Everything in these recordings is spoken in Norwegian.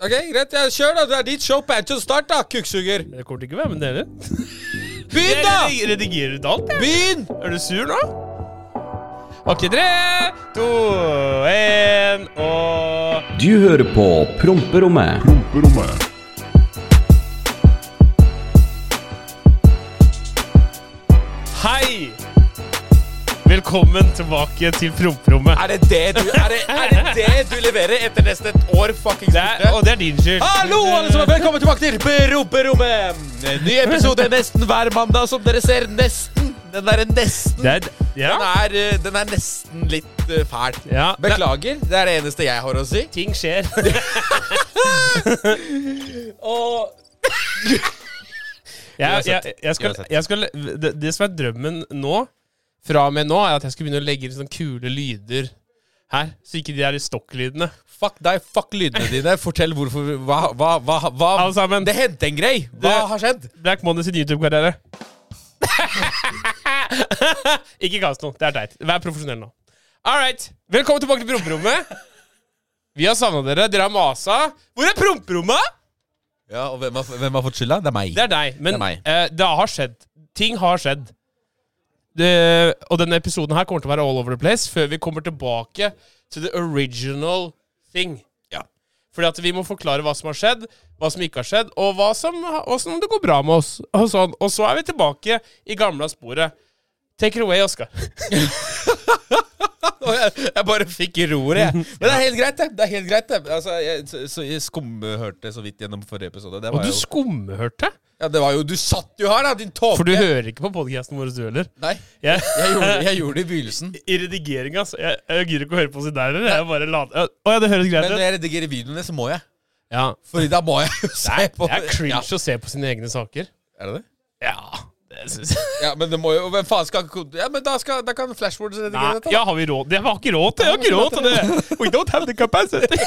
Ok, Greit, ja, kjør, da. Det er ditt show. Banjo start, da, kukksuger. Jeg kommer til ikke å være med dere. Begynn, da! Jeg redigerer ut alt, jeg. Begynn! Er du sur nå? Ok, tre, to, én og Du hører på Promperommet. Hei! Velkommen tilbake til promperommet. Er det det du, er det, er det, det du leverer etter nesten et år fuckings Det er, borte? og det er din skyld. Hallo, alle sammen. Velkommen tilbake til Promperommet. Ny episode nesten hver mandag, som dere ser. Nesten. Den derre nesten. Det er, ja, Den er, eh, den er nesten litt eh, fæl. ja. Beklager. Det er det eneste jeg har å si. ting skjer. Og Jeg, jeg, jeg skal, jeg skal, det, det som er drømmen nå, fra og med nå, er at jeg skal begynne å legge inn sånne kule lyder her. Så ikke de der stokklydene. fuck deg, fuck lydene dine. Fortell hvorfor Hva, hva, hva, hva Alle sammen. Det hendte en grei. Hva Det- har skjedd? Black Monday sin YouTube-karriere. ikke kast noe. Det er teit. Vær profesjonell nå. All right. Velkommen tilbake til promperommet. Vi har savna dere. Dere har masa. Hvor er promperommet? Ja, og hvem har, hvem har fått skylda? Det er meg. Det er deg. Men Det er meg. eh, det har skjedd. Ting har skjedd. Det, og denne episoden her kommer til å være all over the place før vi kommer tilbake to the original thing. Ja. Fordi at vi må forklare hva som har skjedd, hva som ikke har skjedd, og hva som, hvordan det går bra med oss. Og, sånn. og så er vi tilbake i gamle sporet. Take it away, Oskar. Jeg, bare fikk roret, jeg. Men det er helt greit, det. det, er helt greit det. Altså, jeg, så, jeg skumhørte så vidt gjennom forrige episode. Og du jo, skumhørte? Ja, det var jo Du satt jo her, da, din tåke! For du hører ikke på podkasten vår, du heller. Nei, Jeg, jeg gjorde, jeg gjorde det i begynnelsen. I redigeringa Altså. Jeg, jeg gidder ikke å høre på oss der, eller? Jeg bare later Å ja, det høres greit Men når jeg redigerer videoene, så må jeg. Ja. Fordi da må jeg jo se på Det er cringe Ja. å se på sine egne saker. Er det det? Ja, det synes jeg. Ja, men det må jo Hvem faen skal Ja, men da, skal, da kan Flashwords redigere Nei, dette. da. ja, har vi råd? Det har ikke råd til Jeg har ikke råd til det! We don't have the capacity.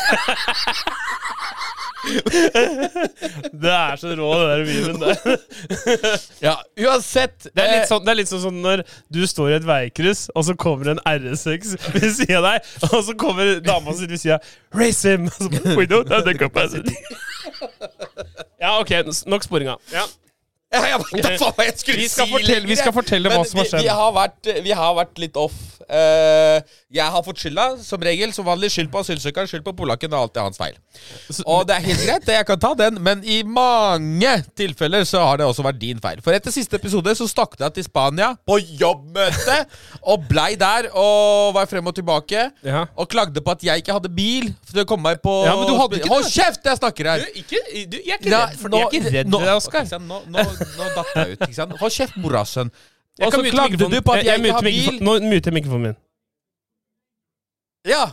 det er så rå, den der memen der. Ja, uansett Det er eh, sånn, det er litt sånn som når du står i et veikryss, og så kommer en R6 ved siden av deg, og så kommer dama si ved sida Race him! We don't have the capacity. Ja, OK. Nok sporinga. Ja. Jeg vet da faen hva jeg skulle Vi skal si fortelle- vi skal fortelle men hva som har skjedd. Vi har vært, vi har vært litt off. Uh, jeg har fått skylda, som regel. Som vanlig skyld på asylsøkeren, skyld på polakken. Det er alltid hans feil. Og det er helt greit, jeg kan ta den, men i mange tilfeller så har det også vært din feil. For etter siste episode så stakk jeg til Spania på jobbmøte, og blei der og var frem og tilbake. Ja. Og klagde på at jeg ikke hadde bil for det kom meg på Ja, men du hadde ikke Hold kjeft, jeg snakker her! Du, ikke, du, jeg er ikke redd for, jeg er ikke redd for deg, Oskar. Nå, nå, nå datt jeg ut. Ikke sant? Hold kjeft, morasønn. Og så klagde du på at jeg, ikke har bil. Nå muter jeg mikrofonen min. Ja.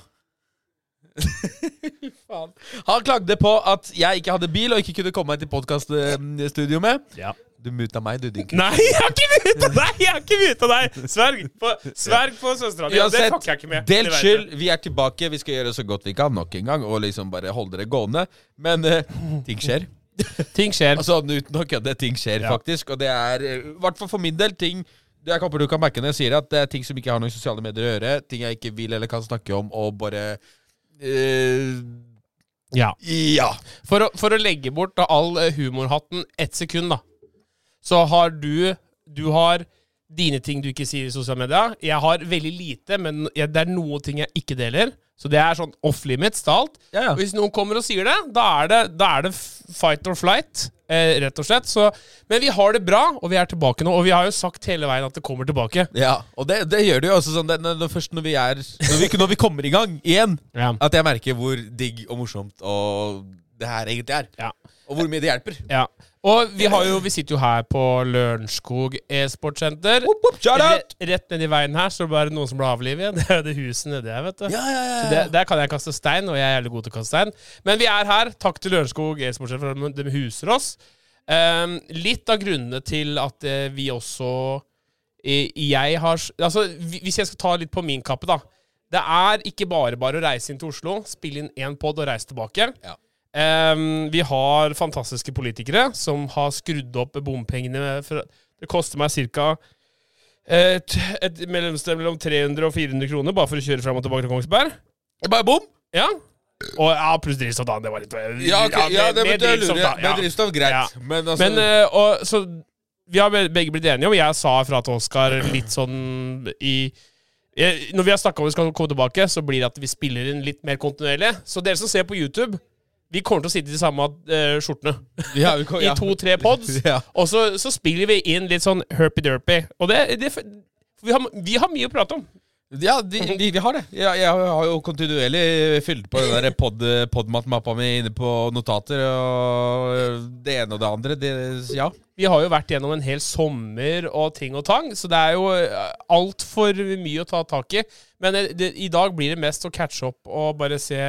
Faen. Han klagde på at jeg ikke hadde bil og ikke kunne komme meg til podkaststudio med. Ja. Du muta meg, du, din kutt. Nei, jeg har ikke muta deg! Jeg har ikke muta deg! Sverg på, sverg på søstera di. Det fucker jeg ikke med. delt skyld. Vi er tilbake. Vi skal gjøre så godt vi kan nok en gang og liksom bare holde dere gående. Men uh, ting skjer. Ting skjer. Altså uten å kødde, ting skjer Ja. faktisk. Og det er, eh, i hvert fall for min del, ting det jeg håper du kan merke når jeg sier at det er ting som ikke har noe i sosiale medier å gjøre. Ting jeg ikke vil eller kan snakke om, og bare eh, Ja. Ja. For å, for å legge bort da, all eh, humorhatten ett sekund, da, så har du Du har dine ting du ikke sier i sosiale medier. Jeg har veldig lite, men det er noen ting jeg ikke deler. Så det er sånn off limits til alt. Ja, ja. Hvis noen kommer og sier det, da er det, da er det fight or flight, eh, rett og slett. Så, men vi har det bra, og vi er tilbake nå. Og vi har jo sagt hele veien at det kommer tilbake. Ja, og det, det gjør det jo også sånn det, det, Først når vi er når vi, når vi kommer i gang igjen, Ja. at jeg merker hvor digg og morsomt og det her egentlig er. Ja. Og hvor mye det hjelper. ja. Og vi, har jo, vi sitter jo her på Lørenskog e-sportsenter. Rett, rett nedi veien her står det bare noen som blir avlivet. Det er det huset nedi her, vet du. Ja, ja, ja, det, der kan jeg kaste stein, og jeg er jævlig god til å kaste stein. Men vi er her. Takk til Lørenskog e-sportsenter for at de huser oss. Um, litt av grunnene til at eh, vi også Jeg har Altså, hvis jeg skal ta litt på min kappe, da. Det er ikke bare bare å reise inn til Oslo, spille inn én pod og reise tilbake. Ja. Ehm, vi har fantastiske politikere som har skrudd opp bompengene. For, det koster meg ca. Et, et mellomsted mellom 300 og 400 kroner bare for å kjøre fram og tilbake til Kongsberg. Bare bom! Ja, Og ja, pluss drivstoff, da. Det var litt Ja, okay, ja, det, mer men det lurer jeg. ja. Men drivstoff, greit. Ja. Men altså Men uh, og, så vi har begge blitt enige om Jeg sa fra til Oskar litt sånn i jeg, Når vi har snakka om vi skal komme tilbake, så blir det at vi spiller inn litt mer kontinuerlig. Så dere som ser på YouTube, vi kommer til å sitte i de samme uh, skjortene ja, vi kom- i to-tre pods. Og så, så spiller vi inn litt sånn herpy-derpy. Og det, det vi, har, vi har mye å prate om. Ja, de, de, vi har det. Jeg, jeg har jo kontinuerlig fylt på den der pod, podmat-mappa mi inne på notater. Og det ene og det andre. Det, ja. Vi har jo vært gjennom en hel sommer og ting og tang, så det er jo altfor mye å ta tak i. Men det, i dag blir det mest å catche opp og bare se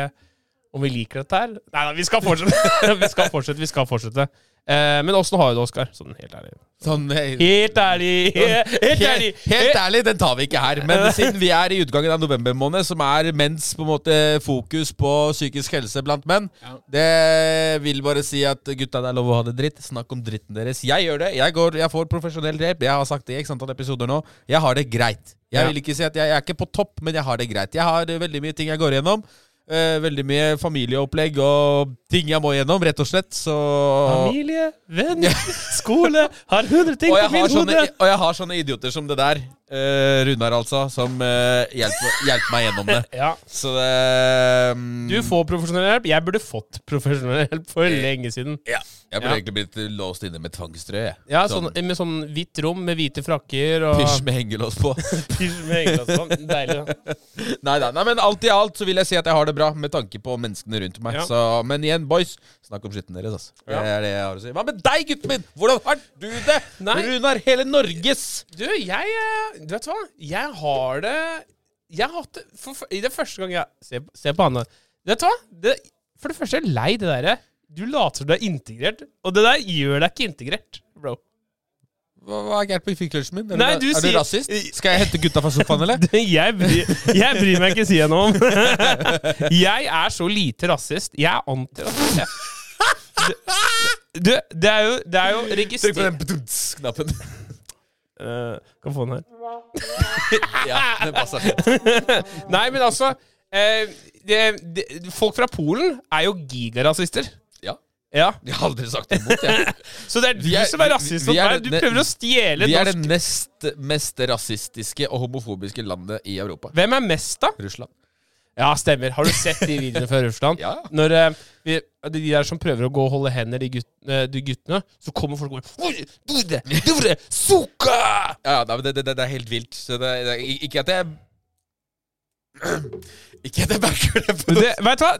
om vi liker dette her. Nei da, vi skal fortsette. vi skal fortsette, vi skal fortsette. Eh, men åssen har du det, Oskar? Sånn helt ærlig. Sånn, eh, Helt ærlig! Helt ærlig! Helt, ærlig, den tar vi ikke her. Men siden vi er i utgangen av november måned, som er mens på en måte fokus på psykisk helse blant menn, Ja. det vil bare si at gutta, det er lov å ha det dritt. Snakk om dritten deres. Jeg gjør det. Jeg, går, jeg får profesjonell hjelp. Jeg har sagt det i x antall episoder nå. Jeg har det greit. Jeg vil ikke si at jeg, jeg er ikke på topp, men jeg har det greit. Jeg har veldig mye ting jeg går igjennom. Eh, veldig mye familieopplegg og ting jeg må gjennom, rett og slett. Så Familie, venn, skole Har hundre ting på min har hode. og jeg har sånne idioter som det der. eh, Runar, altså. Som eh, hjelper, hjelper meg gjennom det. Ja. Så det um... Du får profesjonell hjelp. Jeg burde fått profesjonell hjelp for lenge siden. ja. Jeg burde Ja. egentlig blitt låst inne med tvangstrøye. Ja, sånn, Med sånn hvitt rom med hvite frakker og Pysj med hengelås på. Pysj med hengelås på. Deilig. da. nei, nei, nei, men alt i alt så vil jeg si at jeg har det bra, med tanke på menneskene rundt meg. Ja. Så, men igjen, boys, snakk om skitten deres, altså. Det er det jeg har å si. Hva med deg, gutten min? Hvordan har du det? Nei. Runar, hele Norges Du, jeg eh, Du vet hva? Jeg har det Jeg har hatt det for, for, det første gang jeg Se, se på han da. Vet du hva? Det, for det første er jeg lei det derre Du later som du er integrert, og det der gjør deg ikke integrert, bro. Hva, hva er gærent med fiklunsjen min? Er, Nei, du, er sier- du rasist? Skal jeg hente gutta fra sofaen, eller? jeg, bryr, jeg bryr meg ikke si noe om. jeg er så lite rasist. Jeg er antirasist. jeg. Du, det er jo, det er jo Trykk på den bedumts-knappen. uh, Kan få den her. ja, den passer. Nei, men altså eh, det, det, Folk fra Polen er jo gigarasister. Ja. Jeg har aldri sagt imot, jeg. Så det er du er- som er rasist mot meg. Du prøver å stjele Vi er det norsk nest mest rasistiske og homofobiske landet i Europa. Hvem er mest, da? Russland. Ja, stemmer. Har du sett de videoene fra Russland? Ja. Når uh, vi, de der som prøver å gå og holde hender, de, gutt, uh, de guttene, så kommer folk og bare «Oi, dure, dure, suka!» Ja, det, det, det er helt vilt. Så det, det, ikke at jeg Ikke det på det, vet du hva?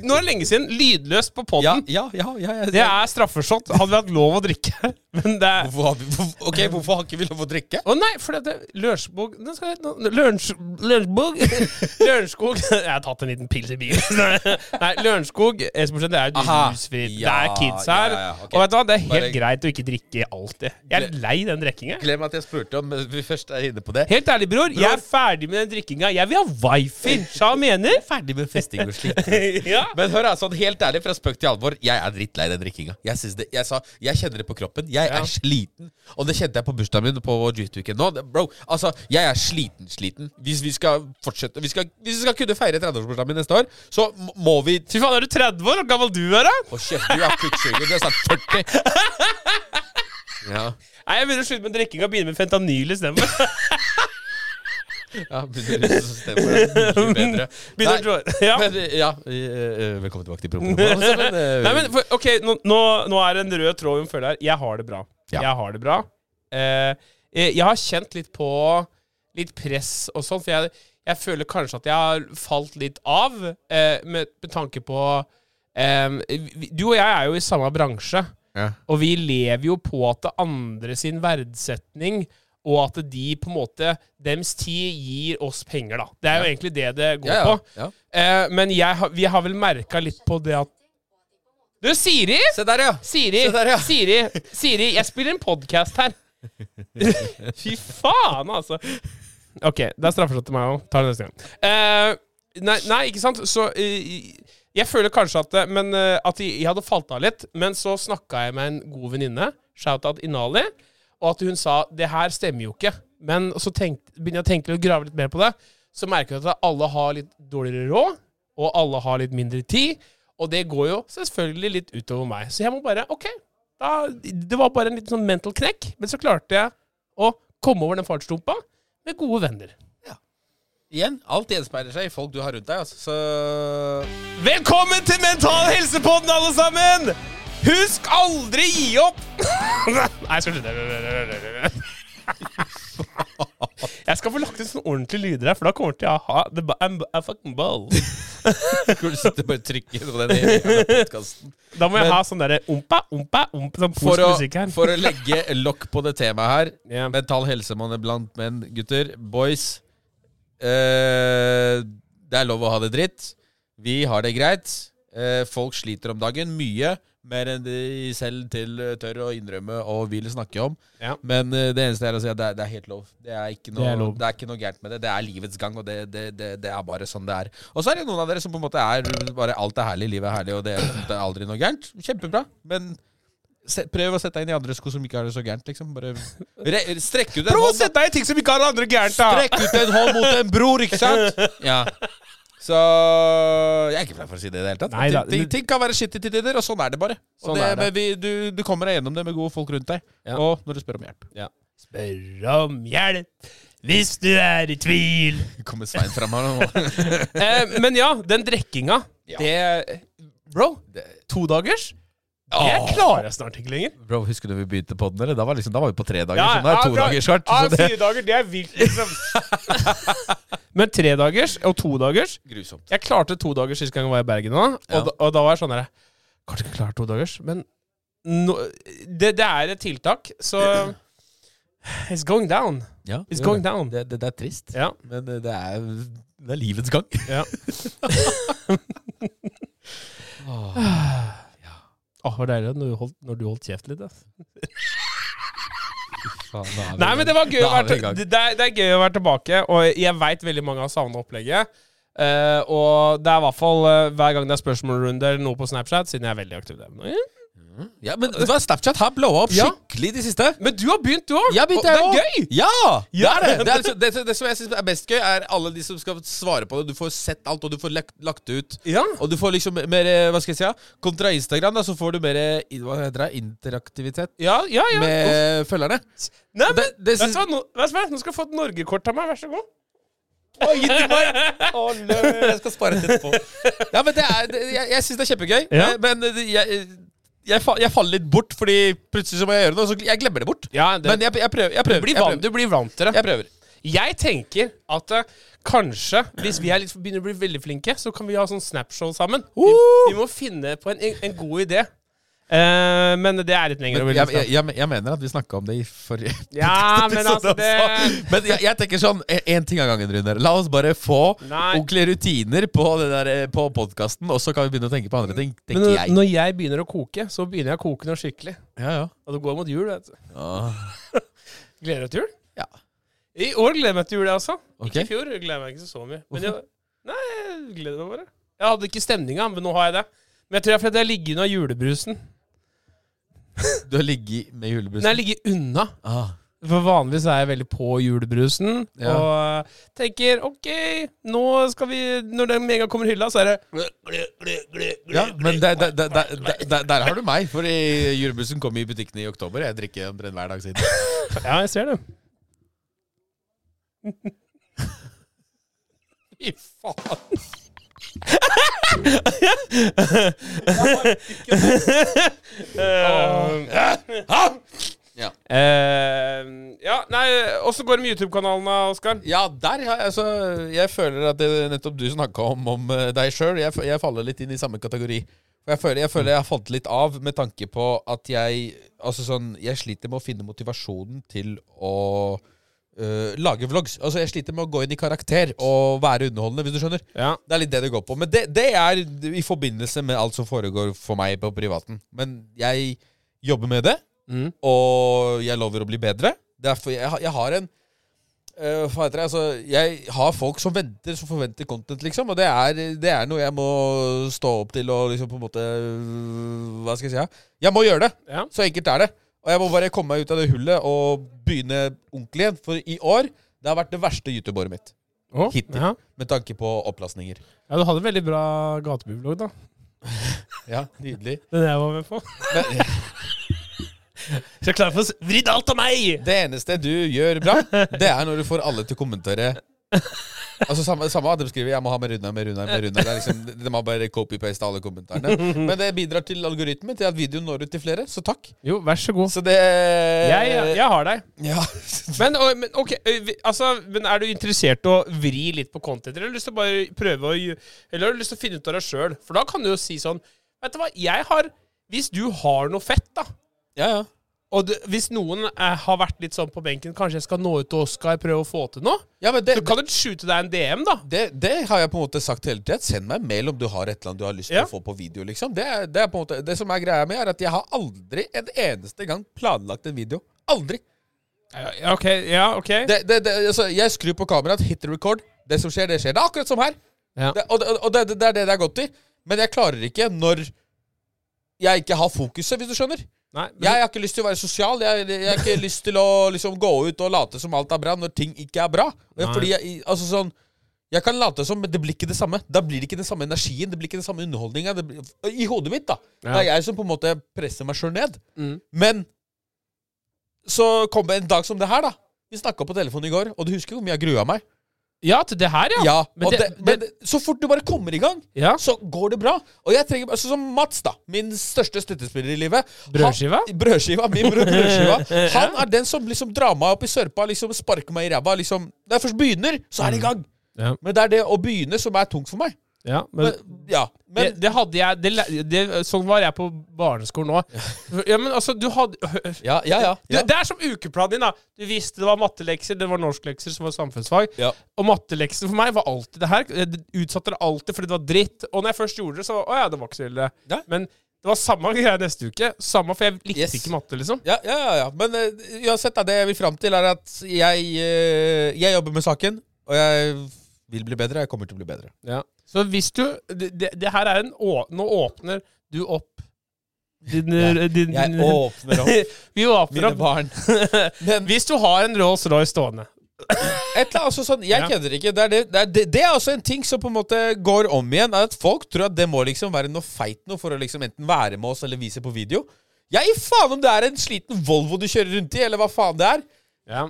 Nå er det lenge siden. Lydløst på ja, podden. ja, ja, ja, ja. Det er straffeshot. Hadde vi hatt lov å drikke. Men det er hvorfor har vi, hvor, Ok, hvorfor har ikke vi lov å drikke? Å nei, for det Lørenskog Lørenskog Lørenskog Jeg har tatt en liten pils i bilen. Nei, Lørenskog det er jo Aha. Ja, Det er kids her. ja, ja, ok. Og vet du hva, det er helt Bare- greit å ikke drikke alltid. Jeg er lei den drikkinga. Glem at jeg spurte om vi først er inne på det. Helt ærlig, bror. Jeg er ferdig med den drikkinga. Jeg vil ha wifi. Sja mener. Ferdig med festing og slikt. ja. Men hør, altså, helt ærlig, fra spøk til alvor, jeg er drittlei den drikkinga. Jeg, det, jeg sa, jeg kjenner det på kroppen. Jeg Ja. er sliten. Og det kjente jeg på bursdagen min på Juice-weekend nå. Bro, altså, jeg er sliten, sliten. Hvis vi skal fortsette vi skal, Hvis vi skal kunne feire 30-årsbursdagen min neste år, så må vi Fy faen, er du 30 år? Hvor gammel du er, da? Å, kjeft, du er kvikksuger. Du er snart 40. Ja. Nei, Jeg begynner å slutte med drikkinga og begynne med fentanyl isteden. ja begynner å stemme mye bedre. Nei, ja. men, ja, eh, eh, velkommen tilbake til. Altså, men, eh, Nei, men for, ok, nå, nå, er det en rød tråd hun føler her. Jeg har det bra. Ja. Jeg har det bra. Eh, jeg har kjent litt på litt press og sånn, for jeg, jeg føler kanskje at jeg har falt litt av eh, med, med tanke på eh, Du og jeg er jo i samme bransje, ja. og vi lever jo på at det andre sin verdsetning og at de på en måte Dems tid gir oss penger, da. Det er jo egentlig det det går Ja, ja, på. Eh, men jeg, vi har vel merka litt på det at Du, Siri! Se der, ja. Siri, Se der, ja. Siri, Siri, jeg spiller en podkast her. Fy faen, altså. OK, det er straffeslått til meg òg. Tar det neste gang. Eh, nei, nei, ikke sant? Så eh, jeg føler kanskje at Men eh, at jeg, jeg hadde falt av litt. Men så snakka jeg med en god venninne, shout-out Inali, og at hun sa det her stemmer jo ikke. Men så tenk, begynner jeg å tenke og grave litt mer på det. Så merker jeg at alle har litt dårligere råd. og alle har litt mindre tid. Og det går jo selvfølgelig litt utover meg. Så jeg må bare OK. Da, det var bare en liten sånn mental knekk, men så klarte jeg å komme over den fartsdumpa med gode venner. Ja. Igjen, alt gjenspeiler seg i folk du har rundt deg. Altså. Så Velkommen til Mental Helsepodden, alle sammen! Husk aldri gi opp! Nei, jeg skal slutte. Jeg skal få lagt ut sånne ordentlige lyder her, for da kommer til å ha the, I'm, a fucking ball. Skulle du sitter bare og trykker på den podkasten? Da må jeg Men- ha sånn derre ompa, ompa, ompa, sånn For å, her. for å legge lokk på det temaet her yeah. Mental helsemann blant menn, gutter, boys. Eh, det er lov å ha det dritt. Vi har det greit. Eh, folk sliter om dagen. Mye mer enn de selv til eh, tør å innrømme og vil snakke om. Ja. Men eh, det eneste jeg har å si, er at det er, det er helt lov. Det er, ikke noe, Det er det er ikke noe gærent med det. Det er livets gang, og det, det, er bare sånn det er. Og så er det noen av dere som på en måte er bare alt er herlig, livet er herlig, og det er, aldri noe gærent. Kjempebra. Men prøv å sette deg inn i andre sko som ikke har det så gærent, liksom. Bare re, strekk ut en Prøv å sette deg i ting som ikke har det andre gærent! Strekk ut en hånd mot en bror, ikke sant? Ja. Så Jeg er ikke flau for å si det i det hele tatt. Nei da, ting, ting, kan være skittig til tider, og sånn er det bare. Sånn det, det. Men vi, du, du kommer deg gjennom det med gode folk rundt deg, Ja. og når du spør om hjelp. Spør om hjelp hvis du er i tvil. Kommer Svein fram her nå? Eh, men ja, den drikkinga, Ja. det Bro, to dagers? Det klarer jeg snart ikke lenger. Bro, Husker du vi begynte på den? eller? Da var, liksom, da var vi på tre dager. Ja, sånn nå er ja, to bra. dager snart. Ja, fire dager, det er vilt, liksom. Men tre dagers og to dagers Grusomt. Jeg klarte to dager sist gang jeg var i Bergen nå, og, Ja. da, og da var jeg sånn her Kanskje ikke klare to dagers, men nå- det, det er et tiltak, så It's going down. Ja, It's going down. det, det, det er trist, Ja. men det det er, det er livets gang. ja. Åh. Åh, det var deilig når du holdt, når du holdt kjeft litt. ass. Faen, da er vi Nei, men det var gøy å være, det, det er, er gøy å være tilbake, og jeg veit veldig mange har savna opplegget. Uh, og det er i hvert fall uh, hver gang det er spørsmålrunde eller noe på Snapchat, siden jeg er veldig aktiv der. Ja, men vet du hva? Snapchat har blowa opp Ja. skikkelig de siste. men du har begynt, du òg! Jeg begynte, det er også. gøy! Ja! Det Ja. er det. Det, er liksom, det, det som jeg syns er best gøy, er alle de som skal svare på det. Du får sett alt, og du får lagt, lagt det ut. Ja. Og du får liksom mer eh, Hva skal jeg si? ja? Kontra Instagram, da, så får du mer eh, Hva heter det? Interaktivitet Ja, ja, ja. med følgerne. Nei, men, Det, det vet syns du hva? Nå, vet du hva? Nå skal du få et Norgekort av meg, vær så god. Å, gi til meg! Å, lø, jeg skal spare det etterpå. Ja, men det er, det, jeg jeg syns det er kjempegøy. Ja. Eh, Men det- jeg, jeg, fa- jeg faller litt bort, fordi plutselig så må jeg gjøre noe. Så jeg glemmer det bort. Ja, det, Men jeg, jeg prøver. Jeg du, blir vant, du blir vant til det. Jeg prøver. Jeg tenker at uh, kanskje, hvis vi er litt, begynner å bli veldig flinke, så kan vi ha sånn Snapshow sammen. Vi, vi må finne på en, en god idé. Eh, men det er litt lenger. Men jeg, jeg, jeg, jeg mener at vi snakka om det i forrige Ja, men altså det. Men jeg, jeg tenker sånn Én ting av gangen, Rune. La oss bare få Nei. ordentlige rutiner på, der, eh, på podkasten, og så kan vi begynne å tenke på andre ting. Men når, jeg. når jeg begynner å koke, så begynner jeg å koke noe skikkelig. Ja, ja. Og det går mot jul. vet du. Ja. Gleder du deg til jul? Ja. I år gleder jeg meg til jul, jeg også. Okay. Ikke i fjor. gleder jeg meg ikke så mye. Men jeg, nei, jeg gleder meg bare. Jeg hadde ikke stemninga, men nå har jeg det. Men jeg tror det er fordi jeg ligger unna julebrusen. Du har ligget med julebrusen? jeg ligger unna. Ah. For vanligvis er jeg veldig på julebrusen. Ja. Og tenker OK, nå skal vi Når den med en gang kommer i hylla, så er det Ja, men der, der, der, der, der, der har du meg. For julebrusen kom i butikkene i oktober. Jeg drikker omtrent hver dag siden. Ja, jeg ser det. Fy faen. Ja. Uh, ja, nei, åssen går det med YouTube-kanalen, Oskar? Ja, der jeg altså Jeg føler at det nettopp du snakka om, om eh, deg sjøl. Jeg, jeg faller litt inn i samme kategori. Jeg føler, jeg føler jeg har falt litt av med tanke på at jeg Altså sånn Jeg sliter med å finne motivasjonen til å øh, lage vlogs. Altså Jeg sliter med å gå inn i karakter og være underholdende, hvis du skjønner. Ja. Det er litt det det går på. Men det, det er i forbindelse med alt som foregår for meg på privaten. Men jeg jobber med det, Mm. og jeg lover å bli bedre. Derfor jeg, jeg har en uh, heter det? Altså, jeg har folk som venter, som forventer content, liksom. Og det er, det er noe jeg må stå opp til og liksom på en måte Hva skal jeg si? ja? Jeg må gjøre det. Ja. Så enkelt er det. Og jeg må bare komme meg ut av det hullet og begynne ordentlig igjen. For i år det har vært det verste YouTube-året mitt. Oh, Hittil. Ja. med tanke på opplastninger. ja, du hadde en veldig bra gatebyvlogg, da. Ja, nydelig. Den jeg var med på. Men Så jeg er klar for å s- alt av meg! det eneste du gjør bra, det er når du får alle til å kommentere Altså Samme, samme at de skriver 'jeg må ha med Runar, med Runar', med Runar. Liksom, de må bare copy-paste alle kommentarene. Men det bidrar til algoritmen, til at videoen når ut til flere. Så takk. Jo, vær så god. Så det Jeg, jeg, har deg. Ja. Men, og- men ok, altså, men er du interessert i å vri litt på content, eller har du lyst til å bare prøve å Eller har du lyst til å finne ut av det sjøl? For da kan du jo si sånn Vet du hva, jeg har Hvis du har noe fett, da ja, ja. Og det, hvis noen eh, har vært litt sånn på benken Kanskje jeg skal nå ut til Oskar, prøve å få til noe? ja men det, Så kan du shoote deg en DM, da. det, det har jeg på en måte sagt hele tida. Send meg en mail om du har et eller annet du har lyst til Ja. å få på video. liksom Det, det, er på en måte, det som er greia med, er at jeg har aldri en eneste gang planlagt en video. Aldri. Ja, ok, ja, ok. Det, det, det, altså, jeg skrur på kameraet, hit record. Det som skjer, det skjer. Det er akkurat som her. Ja. Det, og det, og det, det er det det er godt i. Men jeg klarer ikke når jeg ikke har fokuset, hvis du skjønner. Nei, men, Jeg har ikke lyst til å være sosial. Jeg, jeg har ikke lyst til å liksom gå ut og late som alt er bra, når ting ikke er bra. Nei. Fordi jeg, altså sånn Jeg kan late som, men det blir ikke det samme. Da blir det ikke den samme energien, det blir ikke den samme underholdninga. det blir- I hodet mitt, da. Det er jeg som på en måte presser meg sjøl ned. Mm. Men så kom det en dag som det her, da. Vi snakka på telefonen i går, og du husker hvor mye jeg grua meg? Ja, til det her, ja. Ja, Men det- det, men så fort du bare kommer i gang, Ja. så går det bra. Og jeg trenger altså Som Mats, da. Min største støttespiller i livet. Brødskiva? Han, brødskiva, Min bror brødskiva. Han er den som liksom drar meg opp i sørpa, liksom sparker meg i ræva. Liksom. Når jeg først begynner, så er det i gang. Ja. Men det er det å begynne som er tungt for meg. Ja men, Men, ja, men det, det hadde jeg det, det, Sånn var jeg på barneskolen òg. Ja, men altså, du hadde Ja, ja, ja. Du, ja. det er som ukeplanen din. da Du visste det var mattelekser, det var norsklekser som var samfunnsfag. Ja. Og mattelekser for meg var alltid det her. Jeg utsatte det alltid fordi det var dritt. Og når jeg først gjorde det, så Å ja, det var ikke så ille. Men det var samme greie neste uke. Samme, For jeg likte Yes. ikke matte, liksom. Ja, ja, ja, ja. Men uh, uansett, da, det jeg vil fram til, er at jeg, uh, jeg jobber med saken, og jeg vil bli bedre. Jeg kommer til å bli bedre. Ja. Så hvis du Det, det, her er en å, Nå åpner du opp din, din Jeg åpner opp Vi åpner mine opp. barn. Men Hvis du har en Rolls Royce stående et eller annet altså sånn, Jeg Ja. kødder ikke. Det er, det, det, er, det, er også en ting som på en måte går om igjen. At Folk tror at det må liksom være noe feit noe for å liksom enten være med oss eller vise på video. Jeg gir faen om det er en sliten Volvo du kjører rundt i, eller hva faen det er. ja.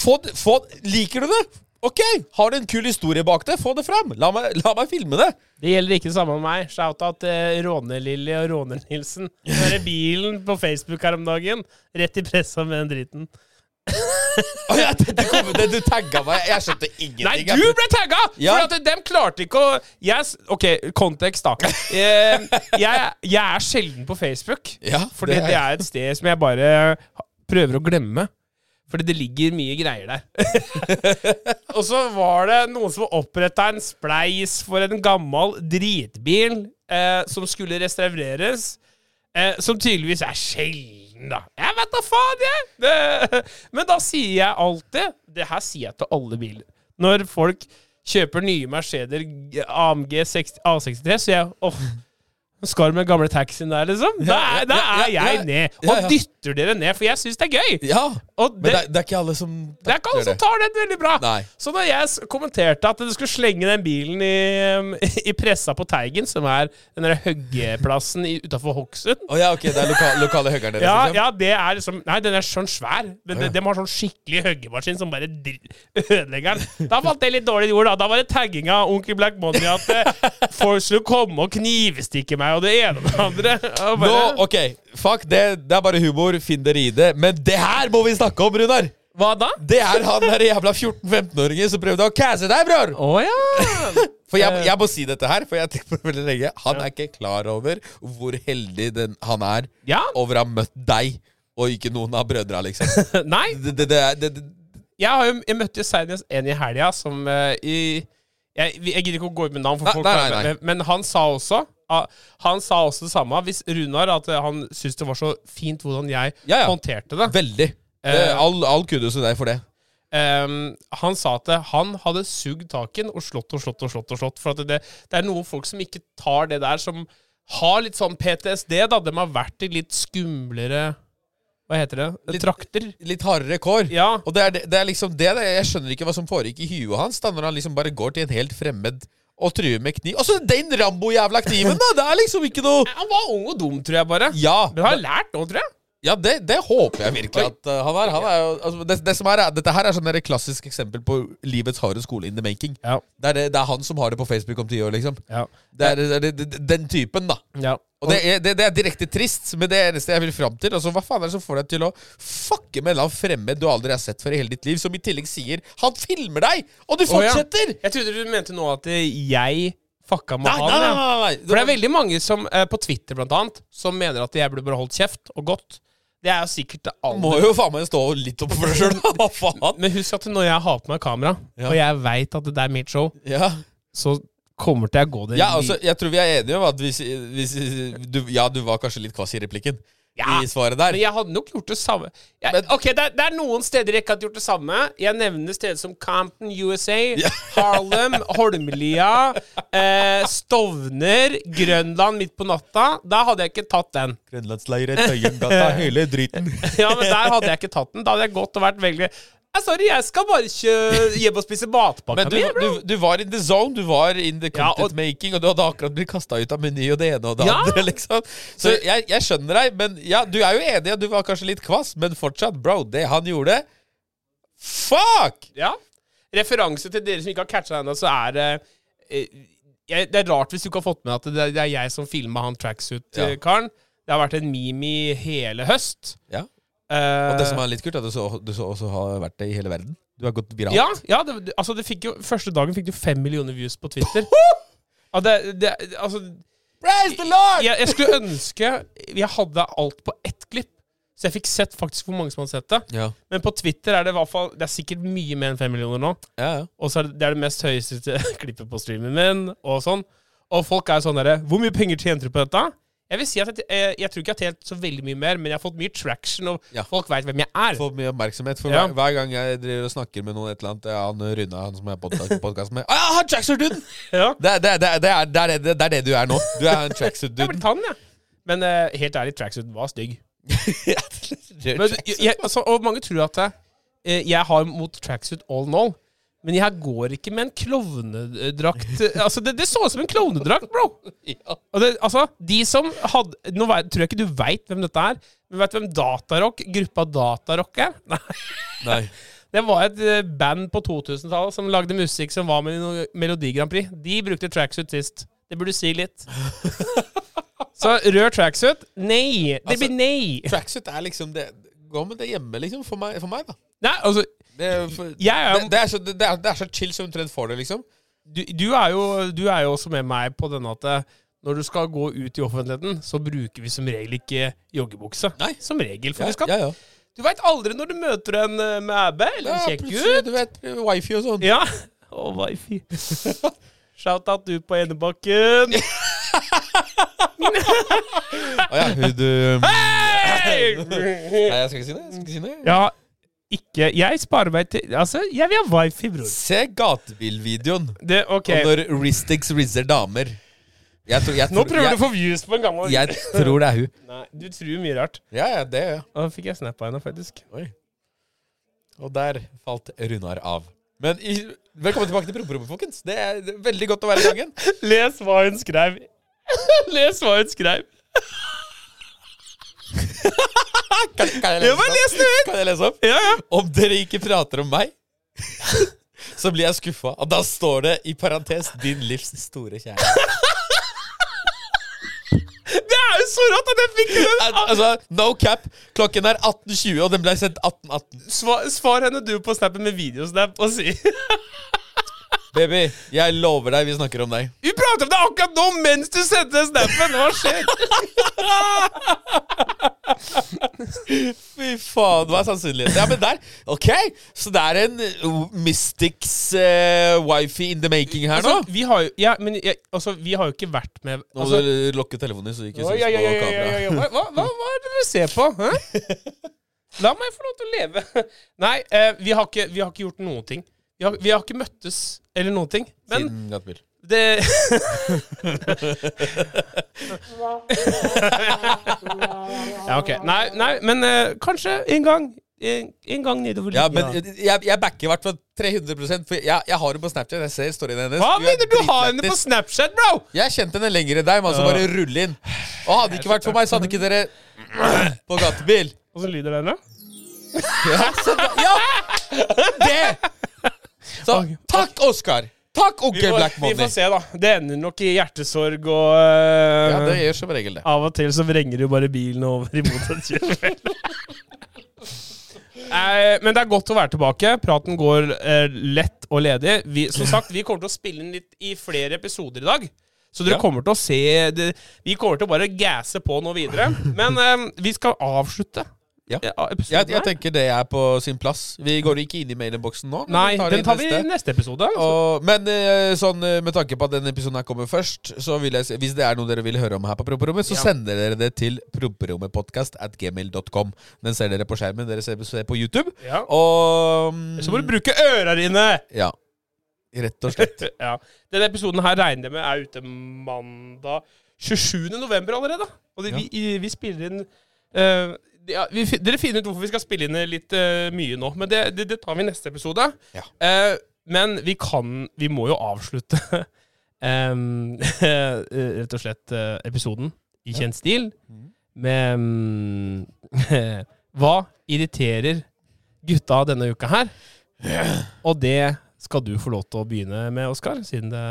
Få, få, liker du det? Ok, Har du en kul historie bak det? Få det fram! La meg, la meg filme det. Det gjelder ikke det samme med meg. Shout-out til Råne-Lilly og Råne-Nilsen. Hører bilen på Facebook her om dagen. Rett i pressa med den driten. oh, ja, det, det, kom, det, du tagga meg. Jeg skjønte ingenting. Nei, du ble tagga! Ja. For at dem klarte ikke å yes, OK, kontekst, da. Eh, jeg, jeg er sjelden på Facebook. Ja, Fordi det er et sted som jeg bare prøver å glemme. Fordi det ligger mye greier der. og så var det noen som oppretta en spleis for en gammel dritbil eh, som skulle restaureres. Eh, som tydeligvis er sjelden, da. Jeg vet da faen, jeg! Det, men da sier jeg alltid Det her sier jeg til alle biler. Når folk kjøper nye Mercedes AMG 60, A63, sier jeg åh, skal du med gamle taxien der, liksom? Da, er- da er jeg ned. Og dytter dere ned, for jeg syns det er gøy. Ja, Og Men det, det, er- ikke alle som det er ikke alle som tar den veldig bra. Nei. Så når jeg kommenterte at du skulle slenge den bilen i, i pressa på Teigen, som er den der huggeplassen utafor Hokksund Å ja, ok, det er loka, lokale høggerne deres? ja, liksom. ja, det er liksom Nei, den er sånn svær. Men ja. de har sånn skikkelig Høggemaskin som bare ødelegger den. Da falt det litt dårlig jord, da. Da var det tagginga av Onkel Black Money at folk skulle komme og knivstikke meg og det ene og det andre. Og Nå, ok, fuck det, det er bare humor, finn dere i det. Men det her må vi snakke om, Runar! Hva da? Det er han der jævla 14-15-åringen som prøvde å casse deg, bror! Oh, ja! For jeg, Eh. jeg må si dette her, for jeg tenker på det veldig lenge. Han er ikke klar over hvor heldig den, han er Ja? over å ha møtt deg, og ikke noen av brødra, liksom. Nei, Det, det, det, er- Jeg, har jo, jeg møtte jo senest en i helga som uh, i jeg, jeg gidder ikke å gå ut med navn, for Nei, folk nei, nei. Men, han sa også Han sa også det samme. Hvis Runar at eh, han syntes det var så fint hvordan jeg Ja, ja. håndterte det. veldig. Eh. All, all kudos til deg for det. Um, han sa at eh, han hadde sugd taken og slått og slått og slått. og slått For at det, det er noen folk som ikke tar det der, som har litt sånn PTSD. da De har vært i litt skumlere Hva heter det? Litt- Trakter. Litt hardere kår. Ja. Og det er, det, det er liksom det, det Jeg skjønner ikke hva som foregikk i huet hans da når han liksom bare går til en helt fremmed og true med kniv. Altså, den Rambo-jævla kniven, da! Det er liksom ikke noe Han var ung og dum, tror jeg bare. Ja, Men har lært nå, tror jeg. Ja det, det håper jeg virkelig at uh, han er. Han er jo, altså, det, det som er, dette her er sånn der klassisk eksempel på livets harde skole in the making. Ja. Det er, det, er han som har det på Facebook om ti år, liksom. Ja. Det er, den typen, da. ja. Og det er, det, er direkte trist, men det eneste jeg vil fram til. Altså, Hva faen er det som får deg til å fucke med en eller annen fremmed du aldri har sett før i hele ditt liv, som i tillegg sier 'Han filmer deg!' Og du Å, ja. fortsetter! Jeg trodde du mente nå at eh, jeg fucka med Nei, han. ja. nei. For det er veldig mange som, eh, på Twitter blant annet, som mener at jeg burde bare holdt kjeft og gått. Det er jo sikkert Du må jo faen meg stå litt opp for deg sjøl. Faen? Men husk at når jeg har på meg kamera, Ja. og jeg veit at det er mitt show, Ja. så kommer til å gå det ja, altså, jeg tror vi er enige om at hvis, hvis du, Ja, du var kanskje litt kvass i replikken. Ja. I svaret der. Men jeg hadde nok gjort det samme. Jeg, Men- ok, det det er noen steder jeg ikke hadde gjort det samme. Jeg nevner steder som Compton, USA, Ja. Harlem, Holmlia, eh, Stovner, Grønland midt på natta. Da hadde jeg ikke tatt den. Grønlandsleiret, Tøyengata, hele driten. Ja, men Der hadde jeg ikke tatt den. Da hadde jeg gått og vært veldig «Ja, Sorry, jeg skal bare ikke hjem og spise matpakka mi. du, du, du var in the zone, du var in the Ja, content og- making, og du hadde akkurat blitt kasta ut av meny og det ene og det Ja. andre. liksom Så jeg, jeg skjønner deg, men ja, du er jo enig og du var kanskje litt kvass, men fortsatt, bro, det han gjorde Fuck! Ja. Referanse til dere som ikke har catcha ennå, så er det eh, Det er rart hvis du ikke har fått med at det, det er jeg som filma han Ja. tracksuit-karen. Det har vært en meme i hele høst. Ja. Eh, Og det som er litt kult, er at du, så, du så også har vært det i hele verden. Du har gått viralt. Ja, ja det, det- altså det fikk jo, første dagen fikk du fem millioner views på Twitter. Ja, det, det, altså, Praise the Lord! jeg, jeg skulle ønske jeg hadde alt på ett klipp. Så jeg fikk sett faktisk hvor mange som hadde sett det. Ja, Men på Twitter er det i hvert fall Det er sikkert mye mer enn fem millioner nå. ja, ja. Og så er det, det er det mest høyeste klippet på streamen min, og sånn. Og folk er sånn derre Hvor mye penger tjente du på dette? Jeg vil si at jeg, jeg, jeg tror ikke jeg har tjent så veldig mye mer, men jeg har fått mye traction, og Ja. folk veit hvem jeg er. Fått mye oppmerksomhet. For Ja. hver, hver gang jeg driver og snakker med noen et eller annet ja, Han Rune, han som jeg har podkast med ah, ja, han tracksuit-duden! Ja. Det, det, det, det, er- det, du er nå. Du er en Jeg er tracksuit-duden. tann, han, jeg. Men uh, helt ærlig, tracksuit var stygg. Men, jeg, jeg, altså, og mange tror at uh, jeg har mot tracksuit all in all. Men jeg går ikke med en klovnedrakt Altså, det, det så ut som en klovnedrakt, bro! Ja. Det, altså, de som hadde Nå tror jeg ikke du veit hvem dette er, men vet du hvem Datarock, gruppa Datarock er? Nei. Nei. Det var et eh, band på 2000-tallet som lagde musikk som var med i Melodi Grand Prix. De brukte tracksuit sist. Det burde si litt. Så rød tracksuit? Nei! Det Altså, blir nei! Tracksuit er liksom det Gå med det hjemme, liksom, for meg, for meg da. Nei, altså Det for, Jeg er- det, det, er så, det, er, det er så chill som omtrent får det, liksom. du, du, er jo, du er jo også med meg på denne at eh, når du skal gå ut i offentligheten, så bruker vi som regel ikke joggebukse. Nei. Som regel, for Ja, skal ja, ja. Du veit aldri når du møter en eh, med æbe eller en ja kjekk gutt. du vet, wifi og sånn. Ja. Å, wifi. Shout-out du på Enebakken. Å ja, hun du Hei! Nei, jeg skal ikke si det. Jeg skal ikke si det. Ja, ikke Jeg sparer meg til Altså, jeg vil ha wifi, bror. Se gatebilvideoen Det, ok. om når Ristix rizzer damer. Jeg tror, jeg, Nå prøver jeg, du å få views på en gammel jeg tror det er hun. Nei, du tror mye rart. Ja, ja, det ja. da fikk jeg snap av henne, faktisk. Oi. Og der falt Runar av. Men i, velkommen tilbake til Promperommet, folkens. Det er det er veldig godt å være i gangen. Les hva hun skrev. Les hva hun skrev. Kan, kan, jeg Ja, lese men opp? les det ut! kan jeg lese opp? Ja, ja. Om dere ikke prater om meg, så blir jeg skuffa. Og da står det i parentes 'din livs store kjærlighet'. Det er jo så rått at jeg fikk den! Al altså, no cap. Klokken er 18.20, og den ble sendt 18.18. Svar, svar henne du på snappen med videosnap og si Baby, jeg lover deg vi snakker om deg. Vi prater om det akkurat nå mens du sendte snappen! Hva skjer? Fy faen, hva er sannsynligheten? Ja, men der, ok Så det er en uh, Mystics uh, wifi in the making her nå? Altså, vi har jo ja, men jeg, altså, vi har jo ikke vært med Nå må altså, du lokke telefonen din, så du ikke Oi, synes ja, oi, på oi, oi, kamera. oi, oi. Hva, hva, hva, hva er det dere ser på? Hæ? La meg få lov til å leve. Nei, eh, vi, har ikke, vi har ikke gjort noen ting. Vi har, vi har ikke møttes eller noen ting. Men Siden gatebil. Det Ja, ok. Nei, nei men eh, kanskje en gang. En, en gang nedover Ja, men jeg, jeg backer i hvert fall 300 For jeg, jeg har henne på Snapchat. Jeg ser storyen hennes. Hva er mener du har henne på dritlættis. Snapchat, bro?! Jeg har kjent henne lenger enn deg, men altså bare rulle inn. Og hadde det ikke vært for meg, så hadde ikke dere på gatebil. Åssen lyder den, da? Ja! Så, da- ja. Det! Så takk, Oskar. Takk, onkel Black vi får se, da. Det ender nok i hjertesorg, og uh, Ja, det gjør som regel det. Av og til så vrenger jo bare bilen over imot et kjørefelt. Eh, Men det er godt å være tilbake. Praten går eh, lett og ledig. Vi, som sagt, vi kommer til å spille inn litt i flere episoder i dag. Så dere Ja. kommer til å se det, Vi kommer til å bare gasse på nå videre. Men eh, vi skal avslutte Ja. Jeg, jeg tenker det er på sin plass. Vi går ikke inn i mailinnboksen nå. Nei, tar den tar tar vi i neste episode. Og, men eh, sånn, eh, med tanke på at denne episoden her kommer først, så vil jeg hvis det er noe dere vil høre om her på Promperommet, så Ja. sender dere det til promperommetpodkast at gmail.com. Den ser dere på skjermen. Dere ser, ser på YouTube. Ja. Og mm, Så må du bruke øra dine! Ja. Rett og slett. ja. Denne episoden her regner jeg med er ute mandag 27. november allerede. Og det, Ja. vi, vi spiller inn eh, ja, vi, Dere finner ut hvorfor vi skal spille inn litt uh, mye nå, men det, det, det tar vi i neste episode. Ja. Uh, men vi kan Vi må jo avslutte em, rett og slett uh, episoden i kjent stil Mhm. med um, Hva irriterer gutta denne uka her? Og det skal du få lov til å begynne med, Oskar, siden det,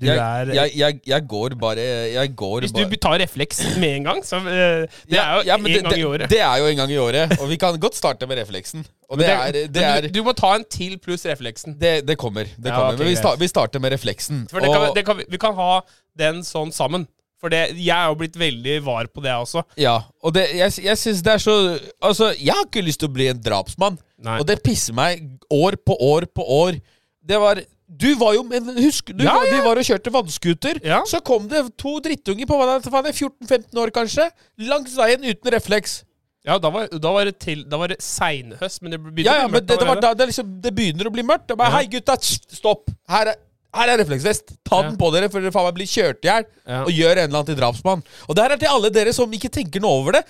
Jeg, er jeg, jeg, jeg går bare Jeg går Hvis du bare tar refleks med en gang, så uh, Det Ja, er jo ja, en det- gang i året. Det er jo en gang i året. Og vi kan godt starte med refleksen. Og det er, det er du, du må ta en til pluss refleksen. det, det kommer. Det Ja, kommer. Okay, Men vi, sta, vi starter med refleksen. For det kan, Og- det kan, vi- vi kan ha den sånn sammen. For det, jeg er jo blitt veldig var på det også. Ja, og det, jeg, jeg synes det er så Altså, jeg har ikke lyst til å bli en drapsmann. Nei. Og det pisser meg år på år på år. Det var Du var jo men Husk, du, Ja, var, ja. du var og kjørte vannskuter. Ja. Så kom det to drittunger på hva det var det, 14-15 år, kanskje, langs veien uten refleks. Ja, da var, da var det til Da var det seinhøst, men det begynte Ja, ja, å bli men mørkt det, det, var da, det, liksom, det begynner å bli mørkt. Bare, Ja. Hei, gutta, stopp! Her er, her er refleksvest. Ta Ja. den på dere, for dere faen meg blir kjørt i hjel. Ja. Og gjør en eller annen til drapsmann. Og det her er til alle dere som ikke tenker noe over det.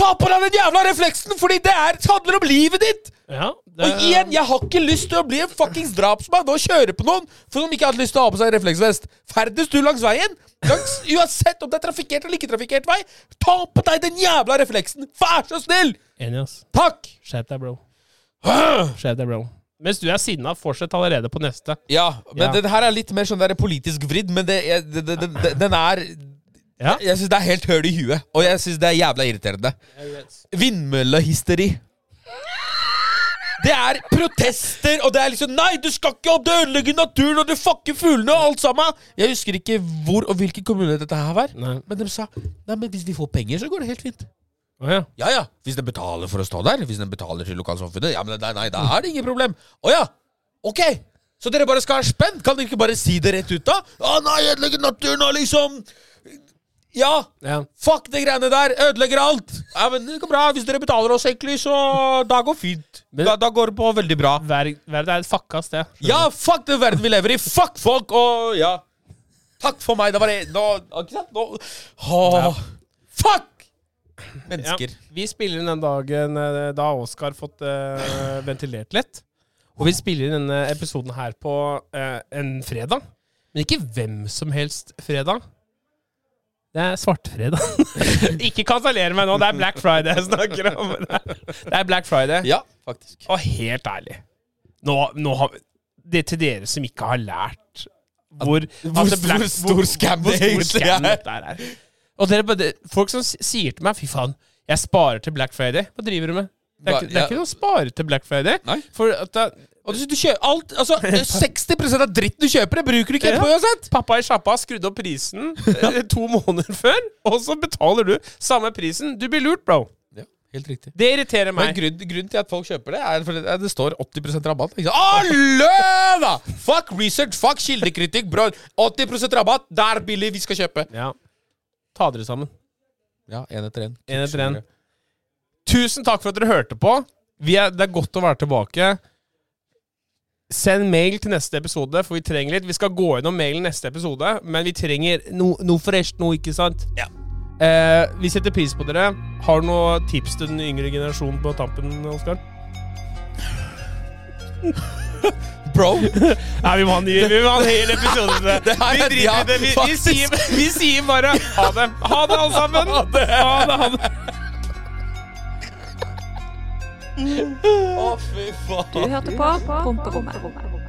Ta på deg den jævla refleksen, fordi det er, handler om livet ditt! Ja, det, Og igjen, jeg har ikke lyst til å bli en fuckings drapsmann og kjøre på noen for som ikke hadde lyst til å ha på seg refleksvest. Ferdes du langs veien, langs, uansett om det er trafikkert eller ikke trafikkert vei, ta på deg den jævla refleksen! Vær så snill! Enig, ass. Takk! Skjerp deg, bro. Skjerp deg, bro. Mens du er sinna, fortsett allerede på neste. Ja, men Ja. den her er litt mer sånn der politisk vridd, men det, det, det, den er Ja. Jeg syns det er helt høl i huet, og jeg syns det er jævla irriterende. Vindmøllehysteri. Det er protester, og det er liksom Nei, du skal ikke ødelegge naturen, og du fucker fuglene, og alt sammen! Jeg husker ikke hvor og hvilken kommune dette her var, Nei. men de sa Nei, men hvis vi får penger, så går det helt fint. Å ja. Ja ja, hvis de betaler for å stå der, hvis de betaler til lokalsamfunnet, ja, men nei, nei, da er det ingen problem. Å ja, ok! Så dere bare skal ha spenn? Kan dere ikke bare si det rett ut, da? Å nei, ødelegger naturen og liksom Ja! ja. Fuck de greiene der! Ødelegger alt! Ja, men Det går bra. Hvis dere betaler oss, egentlig, så da går fint. Da, da går det på veldig bra. Ver- Verden er et fucka sted. Ja, fuck den verden vi lever i! Fuck folk! Og ja Takk for meg. Det var det Nå Ikke sant? Nå Åh, Fuck! Ja. Mennesker. Vi spiller inn den dagen eh, da Oskar fått uh, ventilert litt. Og vi spiller inn denne episoden her på uh, en fredag. Men ikke hvem som helst fredag. Det er svartfredag. ikke kanseller meg nå, det er Black Friday jeg snakker om. Det er Black Friday. Ja, faktisk. Og helt ærlig Nå, nå har Det til dere som ikke har lært hvor, Hvor- hvor stor scam det egentlig er. er. Og dere, folk som sier til meg Fy faen, jeg sparer til Black Friday. Hva driver du med? Det er, ikke, det er ja. ikke noe å spare til Black Friday. Nei. For at da, Og du, du kjøper alt Altså, 60% av dritten du kjøper, det bruker du ikke etterpå på uansett! Pappa i sjappa skrudde opp prisen eh, to måneder før, og så betaler du samme prisen. Du blir lurt, bro. Ja, helt riktig. Det irriterer Men meg. grunn, grunnen til at folk kjøper det, er fordi det står 80 rabatt. Ikke? Alle, da! Fuck research, fuck kildekritikk, bro. 80 rabatt, det er billig, vi skal kjøpe. Ja. Ta dere sammen. Ja, én etter én. Tusen takk for at dere hørte på. Vi er, det er godt å være tilbake. Send mail til neste episode, for vi trenger litt. Vi skal gå gjennom mailen neste episode, men vi trenger no, noe fresht nå, ikke sant? Ja. Eh, vi setter pris på dere. Har du noen tips til den yngre generasjonen på tampen, Oskar? Bro, Nei, vi må ha en ny Vi må ha en hel episode til det. Vi er- driter i det. Vi, vi, sier, vi sier bare ha det. Ha det, alle sammen. Ha det, ha det. Å fy faen. Du hørte på Promperommet.